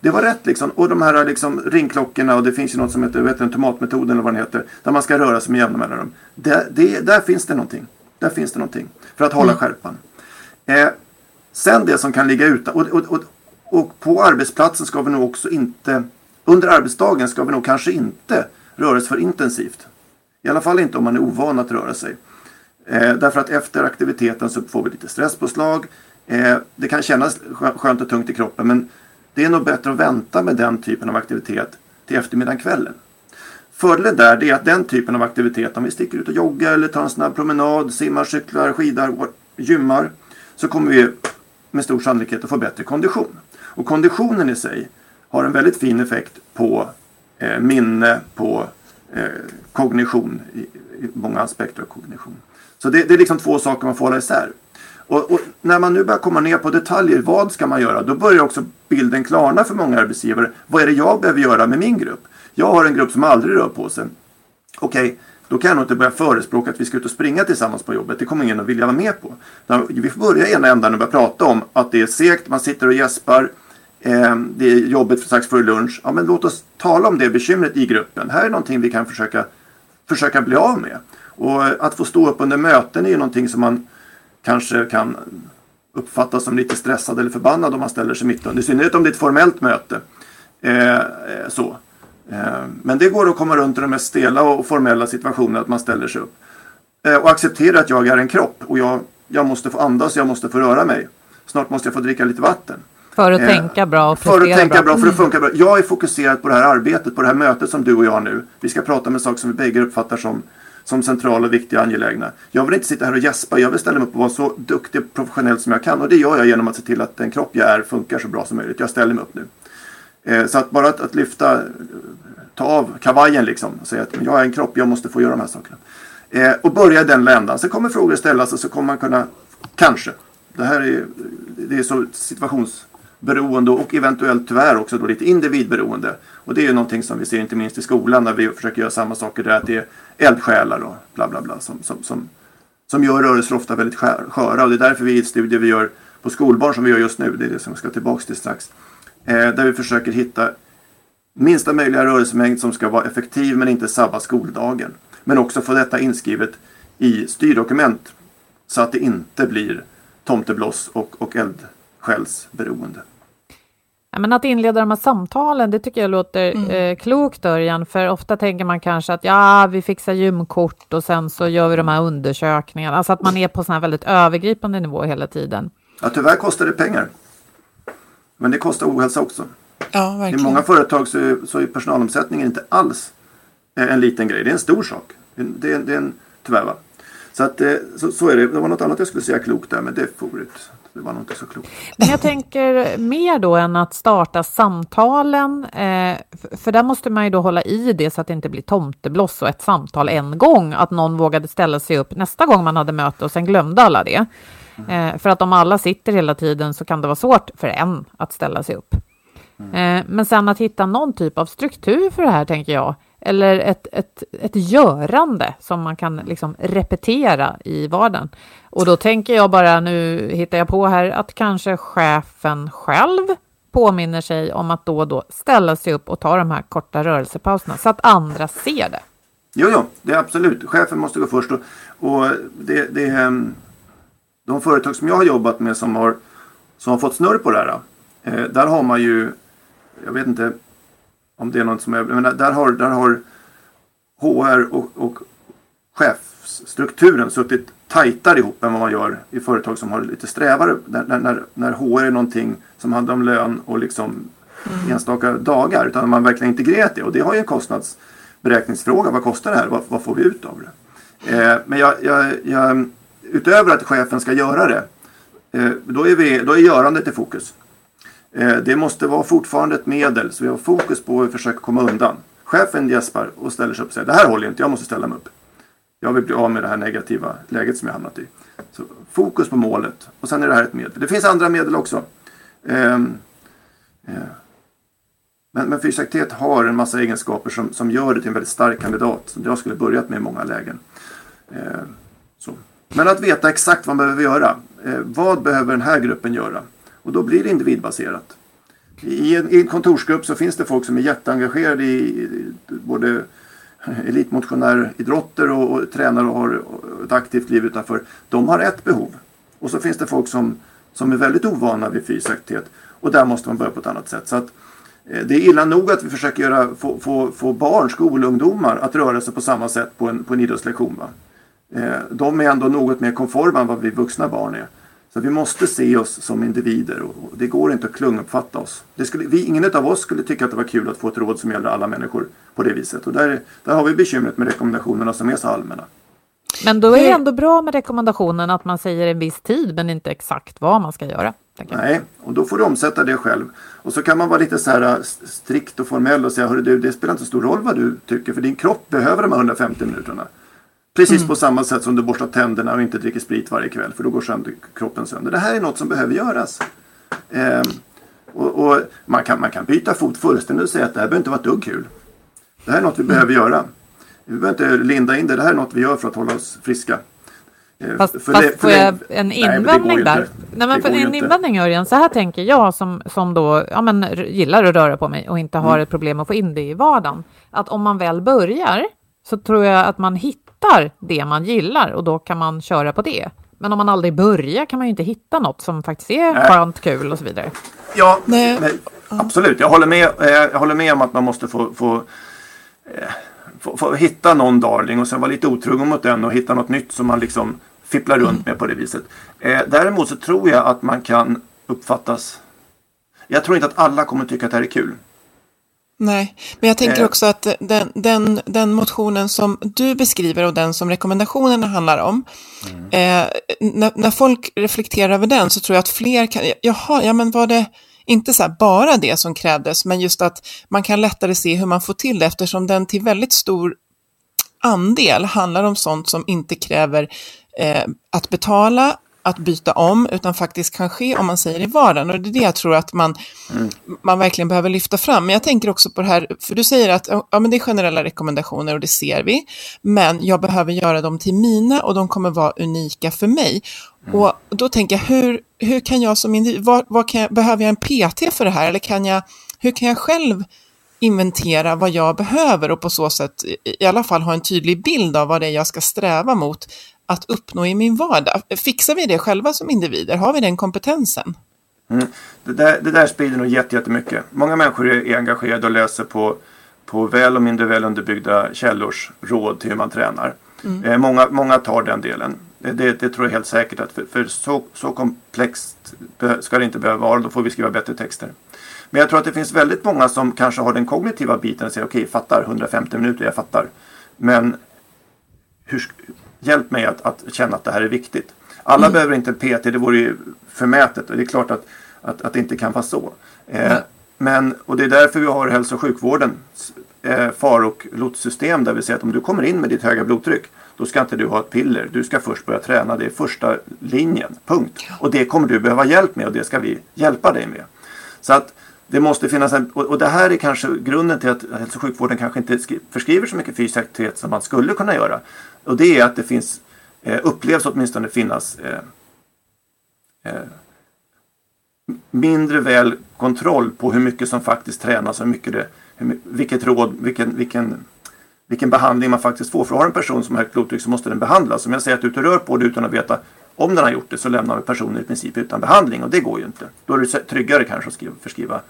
Det var rätt liksom. Och de här liksom ringklockorna och det finns ju något som heter vet du, tomatmetoden eller vad den heter. Där man ska röra sig med jämna mellanrum. Det, det, där finns det någonting. Där finns det någonting. För att hålla mm. skärpan. Eh, sen det som kan ligga utan. Och, och, och, och på arbetsplatsen ska vi nog också inte. Under arbetsdagen ska vi nog kanske inte röra oss för intensivt. I alla fall inte om man är ovan att röra sig. Eh, därför att efter aktiviteten så får vi lite stresspåslag. Eh, det kan kännas skönt och tungt i kroppen men det är nog bättre att vänta med den typen av aktivitet till eftermiddagen kvällen. Fördelen där är att den typen av aktivitet, om vi sticker ut och joggar eller tar en snabb promenad, simmar, cyklar, skidar, gymmar, så kommer vi med stor sannolikhet att få bättre kondition. Och konditionen i sig har en väldigt fin effekt på eh, minne, på eh, kognition, i, i, många aspekter av kognition. Så det, det, är liksom två saker man får hålla isär. Och, och, när man nu börjar komma ner på detaljer, vad ska man göra? Då börjar också bilden klarna för många arbetsgivare. Vad är det jag behöver göra med min grupp? Jag har en grupp som aldrig rör på sig. Okej, okay, då kan jag nog inte börja förespråka att vi ska ut och springa tillsammans på jobbet. Det kommer ingen att vilja vara med på. Vi får börja i ena ändan och börja prata om att det är segt, man sitter och gäspar. Eh, det är jobbigt strax före lunch. Ja, men låt oss tala om det bekymret i gruppen. Här är någonting vi kan försöka, försöka bli av med. Och eh, att få stå upp under möten är ju någonting som man kanske kan uppfattas som lite stressad eller förbannad om man ställer sig mitt under. I synnerhet om det är ett formellt möte. Eh, eh så. Eh, men det går att komma runt i de mest stela och formella situationerna att man ställer sig upp. Eh, och acceptera att jag är en kropp och jag, jag måste få andas, jag måste få röra mig. Snart måste jag få dricka lite vatten. För att eh, tänka bra och För att tänka bra, bra för att funka bra. Jag är fokuserad på det här arbetet, på det här mötet som du och jag nu. Vi ska prata med saker som vi bägge uppfattar som, som centrala, viktiga och angelägna. Jag vill inte sitta här och gäspa, jag vill ställa mig upp och vara så duktig och professionell som jag kan. Och det gör jag genom att se till att den kropp jag är funkar så bra som möjligt. Jag ställer mig upp nu. Eh, så att bara att, att, lyfta, ta av kavajen liksom och säga att jag är en kropp, jag måste få göra de här sakerna. Eh, och börja i den ländan. Sen kommer frågor ställas och så kommer man kunna, kanske, det här är, det är så Beroende och eventuellt tyvärr också då lite individberoende. Och det är ju någonting som vi ser inte minst i skolan när vi försöker göra samma saker där. Att det är eldsjälar och bla bla bla som, som, som, som gör rörelser ofta väldigt sköra. Och det är därför vi i studier vi gör på skolbarn som vi gör just nu, det är det som vi ska tillbaka till strax Eh, där vi försöker hitta minsta möjliga rörelsemängd som ska vara effektiv men inte sabba skoldagen. Men också få detta inskrivet i styrdokument så att det inte blir tomtebloss och, och eldsjälsberoende. Ja, men att inleda de här samtalen, det tycker jag låter mm. eh, klokt Örjan, för ofta tänker man kanske att ja, vi fixar gymkort och sen så gör vi de här undersökningarna, alltså att man är på sån här väldigt övergripande nivå hela tiden. Ja, tyvärr kostar det pengar. Men det kostar ohälsa också. Ja, verkligen. I många företag så är, så är personalomsättningen inte alls en liten grej. Det är en stor sak. Det är, det är en, tyvärr va. Så, att, eh, så, så, är det. Det var något annat jag skulle säga klokt där, men det får ut. Det var nog inte så klokt. Men jag tänker mer då än att starta samtalen. Eh, för där måste man ju då hålla i det så att det inte blir tomtebloss och ett samtal en gång. Att någon vågade ställa sig upp nästa gång man hade möte och sen glömde alla det. Eh, för att om alla sitter hela tiden så kan det vara svårt för en att ställa sig upp. Mm. Eh, men sen att hitta någon typ av struktur för det här, tänker jag eller ett, ett, ett görande som man kan liksom repetera i vardagen. Och då tänker jag bara, nu hittar jag på här, att kanske chefen själv påminner sig om att då och då ställa sig upp och ta de här korta rörelsepauserna så att andra ser det. Jo, jo, det är absolut. Chefen måste gå först. Och, och det, det, ehm, de företag som jag har jobbat med som har, som har fått snurr på det här. Eh, där har man ju, jag vet inte om det är något som är, men där har, där har HR och, och chefsstrukturen suttit tajtare ihop än vad man gör i företag som har lite strävare. När, när, när HR är någonting som handlar om lön och liksom mm. enstaka dagar. Utan man verkligen integrerat det. Och det har ju en kostnadsberäkningsfråga. Vad kostar det här? Vad, vad får vi ut av det? Eh, men jag, jag, jag, utöver att chefen ska göra det. Eh, då, är vi, då är görandet i fokus. Eh, det måste vara fortfarande ett medel. Så vi har fokus på att försöka komma undan. Chefen gäspar och ställer sig upp och säger det här håller inte, jag måste ställa mig upp. Jag vill bli av med det här negativa läget som jag hamnat i. Så fokus på målet och sen är det här ett medel. Det finns andra medel också. Ehm, eh, men, men fysisk aktivitet har en massa egenskaper som, som gör det till en väldigt stark kandidat. Som jag skulle börjat med i många lägen. Ehm, så. Men att veta exakt vad man behöver göra. Eh, vad behöver den här gruppen göra? Och då blir det individbaserat. I en, I en kontorsgrupp så finns det folk som är jätteengagerade i, i både elitmotionäridrotter och, och tränar och har ett aktivt liv utanför. De har ett behov. Och så finns det folk som, som är väldigt ovana vid fysisk aktivitet. Och där måste man börja på ett annat sätt. Så att, eh, det är illa nog att vi försöker göra, få, få, få barn, skolungdomar att röra sig på samma sätt på en, på en idrottslektion. Va? Eh, de är ändå något mer konforma än vad vi vuxna barn är. Så vi måste se oss som individer och det går inte att klunguppfatta oss. Det skulle, vi, ingen av oss skulle tycka att det var kul att få ett råd som gäller alla människor på det viset. Och där, där har vi bekymret med rekommendationerna som är så allmänna. Men då är det ändå bra med rekommendationen att man säger en viss tid men inte exakt vad man ska göra. Nej, och då får du omsätta det själv. Och så kan man vara lite så här äh, strikt och formell och säga, hörru du, det spelar inte så stor roll vad du tycker för din kropp behöver de här 150 minuterna. Precis mm. på samma sätt som du borstar tänderna och inte dricker sprit varje kväll för då går sönder, kroppen sönder. Det här är något som behöver göras. Eh, och, och, man, kan, man kan byta fot fullständigt och säga att det här behöver inte vara ett dugg kul. Det här är något vi mm. behöver göra. Vi behöver inte linda in det. Det här är något vi gör för att hålla oss friska. Eh, fast, för fast det, får jag en invändning nej, där? Nej, men för en invändning Örjan, så här tänker jag som, som då ja, men, gillar att röra på mig och inte har mm. ett problem att få in det i vardagen. Att om man väl börjar så tror jag att man hittar hittar det man gillar och då kan man köra på det. Men om man aldrig börjar kan man ju inte hitta något som faktiskt är Nej. skönt, kul och så vidare. Ja, Nej. Nej, absolut. Jag håller, med, eh, jag håller med om att man måste få, få, eh, få, få hitta någon darling och sen vara lite otrogen mot den och hitta något nytt som man liksom fipplar runt med på det viset. Eh, däremot så tror jag att man kan uppfattas jag tror inte att alla kommer tycka att det här är kul. Nej, men jag tänker eh. också att den, den, den motionen som du beskriver och den som rekommendationerna handlar om, mm. eh, när, när, folk reflekterar över den så tror jag att fler kan, jaha, ja men var det inte så bara det som krävdes, men just att man kan lättare se hur man får till det eftersom den till väldigt stor andel handlar om sånt som inte kräver eh, att betala att byta om, utan faktiskt kan ske om man säger i vardagen. Och det är det jag tror att man, mm. man verkligen behöver lyfta fram. Men jag tänker också på det här, för du säger att ja, men det är generella rekommendationer och det ser vi, men jag behöver göra dem till mina och de kommer vara unika för mig. Mm. Och då tänker jag, hur, hur kan jag som individ, vad, vad kan jag, behöver jag en PT för det här? Eller kan jag, hur kan jag själv inventera vad jag behöver och på så sätt i alla fall ha en tydlig bild av vad det är jag ska sträva mot att uppnå i min vardag? Fixar vi det själva som individer? Har vi den kompetensen? Mm. Det, där, det där sprider nog jättemycket. Många människor är engagerade och läser på, på väl och mindre väl underbyggda källors råd till hur man tränar. Mm. Eh, många, många tar den delen. Det, det, det, tror jag helt säkert att för, för så, så komplext ska det inte behöva vara. Då får vi skriva bättre texter. Men jag tror att det finns väldigt många som kanske har den kognitiva biten och säger okej, okay, fattar 150 minuter, jag fattar. Men hur, hjälp mig att, att känna att det här är viktigt. Alla mm. behöver inte en PT, det vore ju förmätet och det är klart att, att, att det inte kan vara så. Eh, men, och det är därför vi har hälso och sjukvården eh, far och lotssystem där vi säger att om du kommer in med ditt höga blodtryck då ska inte du ha ett piller. Du ska först börja träna. Det är första linjen. Punkt. Och det kommer du behöva hjälp med och det ska vi hjälpa dig med. Så att det måste finnas en, och, det här är kanske grunden till att hälso och sjukvården kanske inte förskriver så mycket fysisk aktivitet som man skulle kunna göra. Och det är att det finns, eh, upplevs åtminstone finnas eh, eh, mindre väl kontroll på hur mycket som faktiskt tränas och hur mycket det, hur, vilket råd, vilken, vilken, vilken behandling man faktiskt får. För har en person som har högt blodtryck så måste den behandlas. Om jag säger att du inte rör på dig utan att veta om den har gjort det så lämnar vi personen i princip utan behandling och det går ju inte. Då är det tryggare kanske att skriva, förskriva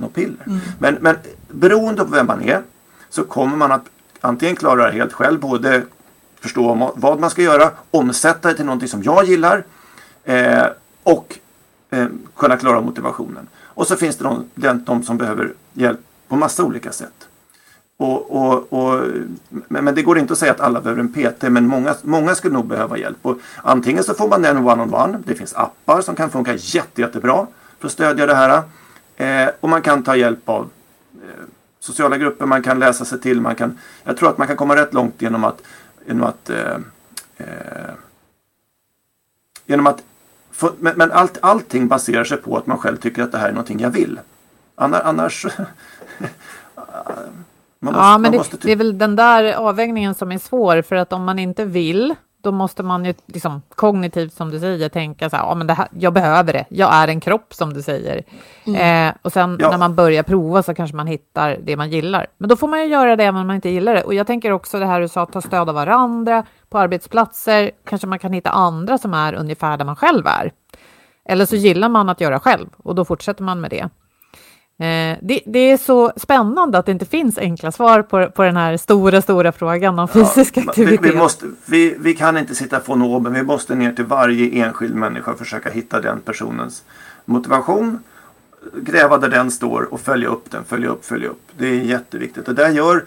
något piller. Mm. Men, men beroende på vem man är så kommer man att antingen klara det helt själv, både förstå vad man ska göra, omsätta det till någonting som jag gillar eh, och eh, kunna klara motivationen. Och så finns det de, de som behöver hjälp på massa olika sätt. Och, och, och, men, men, det går inte att säga att alla behöver en PT men många, många skulle nog behöva hjälp. Och antingen så får man den one-on-one. Det finns appar som kan funka jätte, jättebra för att stödja det här. Eh, och man kan ta hjälp av eh, sociala grupper, man kan läsa sig till. Man kan, jag tror att man kan komma rätt långt genom att, genom att eh, eh genom att för, men, men allt, allting baserar sig på att man själv tycker att det här är någonting jag vill. Annars, annars Måste, ja, men det, det, är väl den där avvägningen som är svår, för att om man inte vill, då måste man ju liksom, kognitivt, som du säger, tänka så här, ja, men det här, jag behöver det, jag är en kropp, som du säger. Mm. Eh, och sen ja. när man börjar prova så kanske man hittar det man gillar. Men då får man ju göra det även om man inte gillar det. Och jag tänker också det här du sa, ta stöd av varandra, på arbetsplatser, kanske man kan hitta andra som är ungefär där man själv är. Eller så gillar man att göra själv och då fortsätter man med det. Eh, det, det, är så spännande att det inte finns enkla svar på, på den här stora, stora frågan om fysisk ja, aktivitet. Vi, vi, måste, vi, vi, kan inte sitta på nåben, vi måste ner till varje enskild människa och försöka hitta den personens motivation, gräva där den står och följa upp den, följa upp, följa upp. Det är jätteviktigt. Det där gör,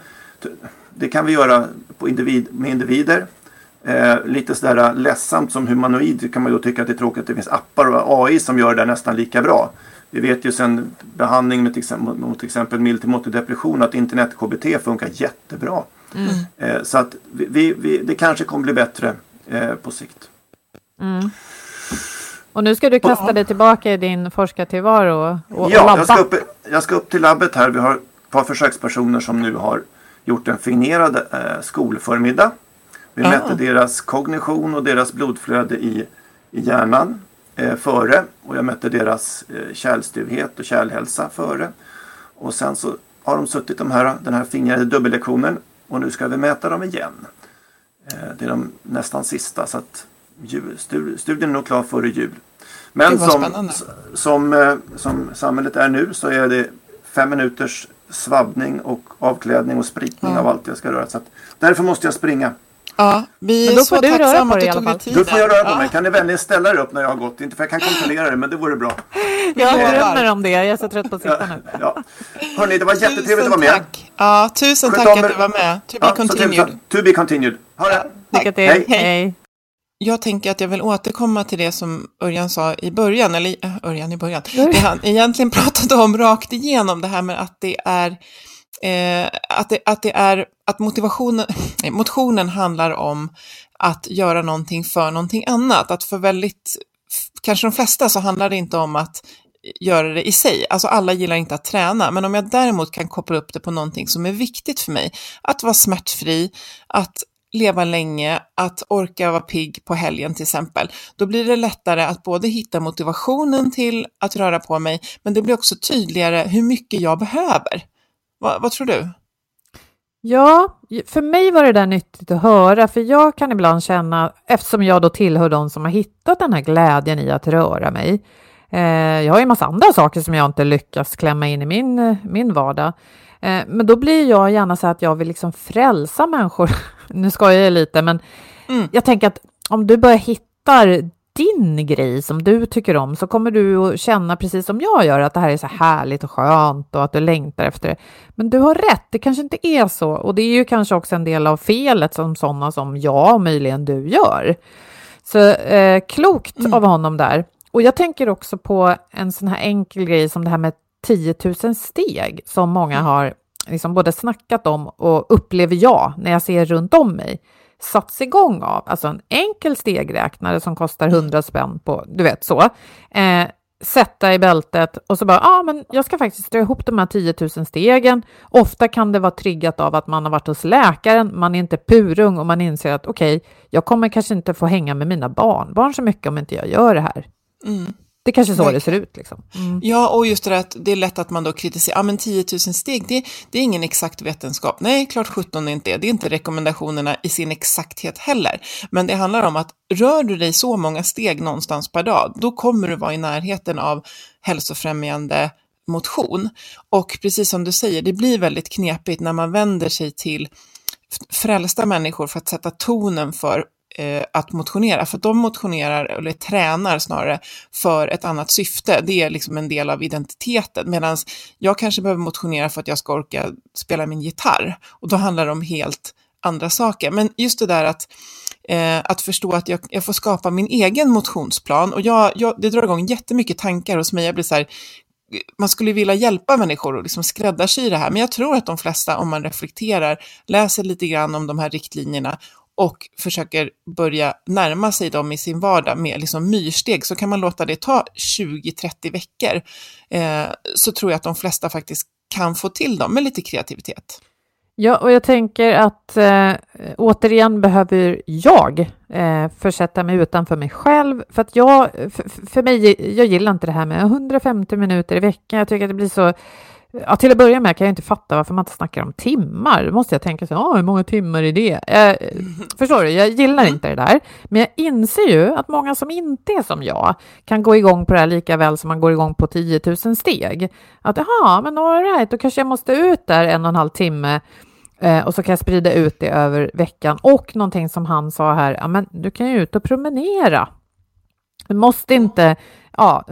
det kan vi göra på individ, med individer. Eh, lite sådär ledsamt som humanoid kan man ju tycka att det är tråkigt att det finns appar och AI som gör det nästan lika bra. Vi vet ju sedan behandling med till exempel, mot till exempel mild till depression att internet-KBT funkar jättebra. Mm. Eh, så att vi, vi, det kanske kommer bli bättre eh, på sikt. Mm. Och nu ska du kasta dig tillbaka i din forskartillvaro och, ja, labba. Jag ska, upp, jag ska upp till labbet här. Vi har ett par försökspersoner som nu har gjort en fingerad eh, skolförmiddag. Vi ja. mätte deras kognition och deras blodflöde i, i hjärnan före och jag mätte deras eh, kärlstuvhet och kärlhälsa före. Och sen så har de suttit de här, den här fingrade dubbellektionen och nu ska vi mäta dem igen. Eh, det är de nästan sista så att studien är nog klar före jul. Men som, som, eh, som samhället är nu så är det fem minuters svabbning och avklädning och spritning ja. av allt jag ska röra. Så att, därför måste jag springa. Ja, vi är så tacksamma att du tog dig tid. Du får jag röra på mig. Kan ni vänligen ställa er upp när jag har gått? Inte för jag kan kontrollera det, men det vore bra. Jag drömmer om det. Jag är så trött på att sitta nu. Ja. Hörni, det var jättetrevligt att vara med. Tack. Ja, tusen tack att du var med. To be ja, continued. To be continued. Ha det. Lycka till. Hej. Hej. Jag tänker att jag vill återkomma till det som Örjan sa i början, eller äh, Örjan i början, det han egentligen pratade om rakt igenom, det här med att det är eh, att, det, att det är att motivationen, motionen handlar om att göra någonting för någonting annat. Att för väldigt, kanske de flesta så handlar det inte om att göra det i sig. Alltså alla gillar inte att träna, men om jag däremot kan koppla upp det på någonting som är viktigt för mig, att vara smärtfri, att leva länge, att orka vara pigg på helgen till exempel, då blir det lättare att både hitta motivationen till att röra på mig, men det blir också tydligare hur mycket jag behöver. Va, vad tror du? Ja, för mig var det där nyttigt att höra, för jag kan ibland känna, eftersom jag då tillhör de som har hittat den här glädjen i att röra mig. Eh, jag har ju en massa andra saker som jag inte lyckas klämma in i min, min vardag. Eh, men då blir jag gärna så att jag vill liksom frälsa människor. nu skojar jag lite, men mm. jag tänker att om du börjar hitta din grej som du tycker om så kommer du att känna precis som jag gör att det här är så härligt och skönt och att du längtar efter det. Men du har rätt, det kanske inte är så och det är ju kanske också en del av felet som sådana som jag och möjligen du gör. Så eh, klokt mm. av honom där. Och jag tänker också på en sån här enkel grej som det här med 10 000 steg som många mm. har liksom både snackat om och upplever jag när jag ser runt om mig satts igång av, alltså en enkel stegräknare som kostar 100 spänn på, du vet så, eh, sätta i bältet och så bara, ja ah, men jag ska faktiskt dra ihop de här 10 000 stegen. Ofta kan det vara triggat av att man har varit hos läkaren, man är inte purung och man inser att okej, okay, jag kommer kanske inte få hänga med mina barnbarn så mycket om inte jag gör det här. Mm. Det är kanske så Verkligen. det ser ut. Liksom. Mm. Ja, och just det där att det är lätt att man då kritiserar, ja men 10 000 steg, det, det är ingen exakt vetenskap. Nej, klart 17 är inte det. Det är inte rekommendationerna i sin exakthet heller. Men det handlar om att rör du dig så många steg någonstans per dag, då kommer du vara i närheten av hälsofrämjande motion. Och precis som du säger, det blir väldigt knepigt när man vänder sig till frälsta människor för att sätta tonen för eh, att motionera, för att de motionerar, eller tränar snarare, för ett annat syfte. Det är liksom en del av identiteten, medan jag kanske behöver motionera för att jag ska orka spela min gitarr. Och då handlar det om helt andra saker. Men just det där att, eh, att förstå att jag, jag, får skapa min egen motionsplan och jag, jag, det drar igång jättemycket tankar hos mig. Jag blir så här, man skulle vilja hjälpa människor och liksom skräddarsy det här, men jag tror att de flesta, om man reflekterar, läser lite grann om de här riktlinjerna och försöker börja närma sig dem i sin vardag med liksom myrsteg, så kan man låta det ta 20-30 veckor, eh, så tror jag att de flesta faktiskt kan få till dem med lite kreativitet. Ja, och jag tänker att eh, återigen behöver jag eh, försätta mig utanför mig själv, för att jag, för, för mig, jag gillar inte det här med 150 minuter i veckan. Jag tycker att det blir så Ja, till att börja med kan jag inte fatta varför man inte snackar om timmar. Då måste jag tänka så, ah, hur många timmar är det? Eh, förstår du, jag gillar inte det där. Men jag inser ju att många som inte är som jag kan gå igång på det här lika väl som man går igång på 10 000 steg. Att jaha, men all right, då kanske jag måste ut där en och en halv timme eh, och så kan jag sprida ut det över veckan. Och någonting som han sa här, ja men du kan ju ut och promenera. Du måste inte ja,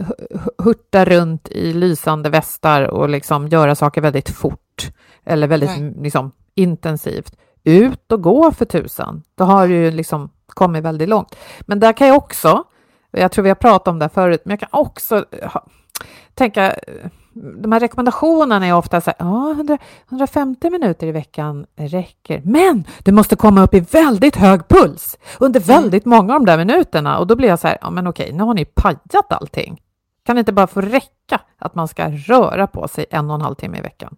hurta runt i lysande västar och liksom göra saker väldigt fort eller väldigt liksom, intensivt. Ut och gå för tusan. Då har du ju liksom kommit väldigt långt. Men där kan jag också, jag tror vi har pratat om det förut, men jag kan också ha, tänka de här rekommendationerna är ofta så här, ja, 100, 150 minuter i veckan räcker, men det måste komma upp i väldigt hög puls under mm. väldigt många av de där minuterna och då blir jag så här, ja men okej, nu har ni pajat allting. Kan det inte bara få räcka att man ska röra på sig en och en halv timme i veckan?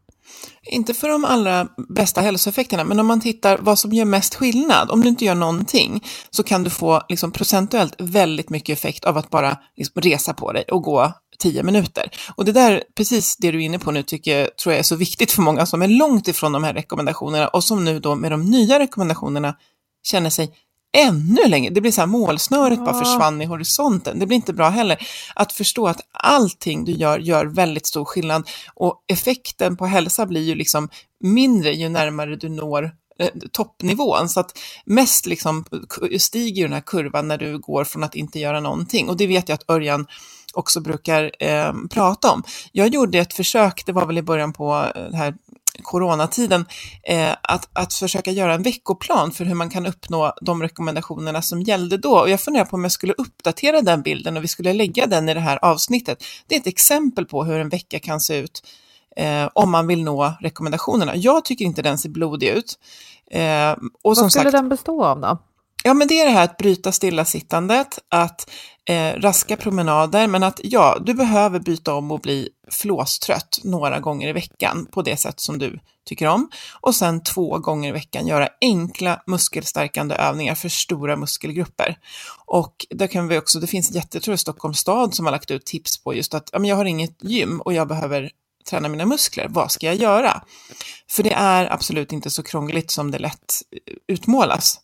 Inte för de allra bästa hälsoeffekterna, men om man tittar vad som gör mest skillnad, om du inte gör någonting, så kan du få liksom, procentuellt väldigt mycket effekt av att bara liksom, resa på dig och gå tio minuter. Och det där, precis det du är inne på nu, tycker tror jag är så viktigt för många som är långt ifrån de här rekommendationerna och som nu då med de nya rekommendationerna känner sig ännu längre. Det blir så här målsnöret ja. bara försvann i horisonten. Det blir inte bra heller. Att förstå att allting du gör gör väldigt stor skillnad och effekten på hälsa blir ju liksom mindre ju närmare du når eh, toppnivån. Så att mest liksom stiger den här kurvan när du går från att inte göra någonting. Och det vet jag att Örjan också brukar eh, prata om. Jag gjorde ett försök, det var väl i början på eh, den här coronatiden, eh, att, att försöka göra en veckoplan för hur man kan uppnå de rekommendationerna som gällde då. Och jag funderar på om jag skulle uppdatera den bilden och vi skulle lägga den i det här avsnittet. Det är ett exempel på hur en vecka kan se ut eh, om man vill nå rekommendationerna. Jag tycker inte den ser blodig ut. Eh, och Vad skulle sagt, den bestå av då? Ja, men det är det här att bryta stillasittandet, att eh, raska promenader, men att ja, du behöver byta om och bli flåstrött några gånger i veckan på det sätt som du tycker om. Och sen två gånger i veckan göra enkla muskelstärkande övningar för stora muskelgrupper. Och där kan vi också, det finns jätte, jag tror Stockholms stad som har lagt ut tips på just att ja, men jag har inget gym och jag behöver träna mina muskler, vad ska jag göra? För det är absolut inte så krångligt som det lätt eh, utmålas.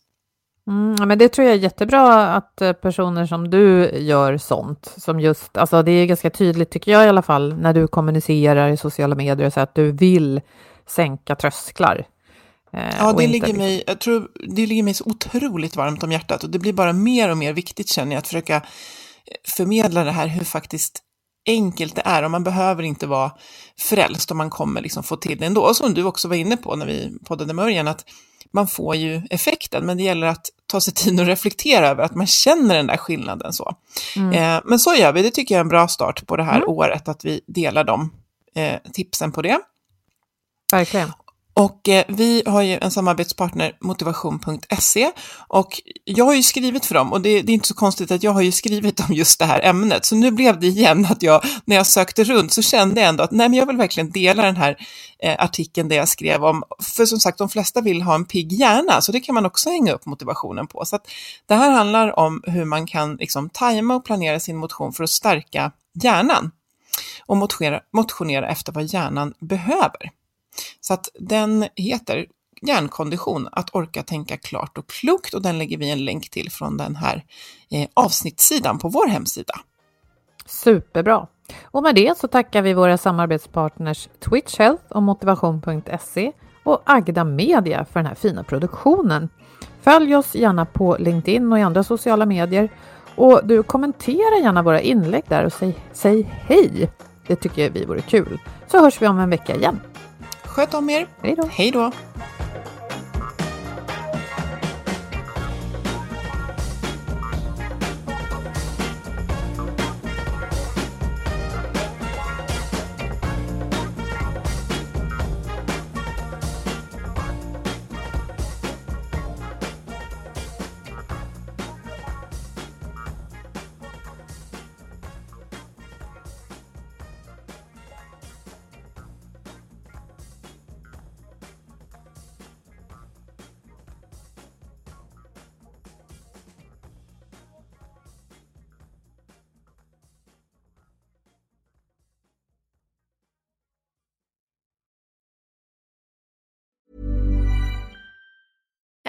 Mm, men det tror jag är jättebra att eh, personer som du gör sånt, som just, alltså det är ganska tydligt tycker jag i alla fall, när du kommunicerar i sociala medier, så att du vill sänka trösklar. Eh, ja, det ligger, mig, jag tror, det ligger mig så otroligt varmt om hjärtat och det blir bara mer och mer viktigt känner jag att försöka eh, förmedla det här hur faktiskt enkelt det är och man behöver inte vara frälst om man kommer liksom få till det ändå. Och som du också var inne på när vi poddade med Örjan, att man får ju effekten, men det gäller att ta sig tid och reflektera över att man känner den där skillnaden. Så. Mm. Eh, men så gör vi, det tycker jag är en bra start på det här mm. året, att vi delar de eh, tipsen på det. Verkligen. Och eh, vi har ju en samarbetspartner, motivation.se, och jag har ju skrivit för dem och det, det, är inte så konstigt att jag har ju skrivit om just det här ämnet. Så nu blev det igen att jag, när jag sökte runt så kände jag ändå att nej, men jag vill verkligen dela den här eh, artikeln där jag skrev om, för som sagt, de flesta vill ha en pigg hjärna, så det kan man också hänga upp motivationen på. Så att det här handlar om hur man kan liksom tajma och planera sin motion för att stärka hjärnan och motionera, motionera efter vad hjärnan behöver. Så att den heter Hjärnkondition, att orka tänka klart och klokt och den lägger vi en länk till från den här eh, avsnittssidan på vår hemsida. Superbra! Och med det så tackar vi våra samarbetspartners Twitch Health och motivation.se och Agda Media för den här fina produktionen. Följ oss gärna på LinkedIn och i andra sociala medier och du kommenterar gärna våra inlägg där och säg, säg hej. Det tycker vi vore kul. Så hörs vi om en vecka igen. Sköt om er. Hej då.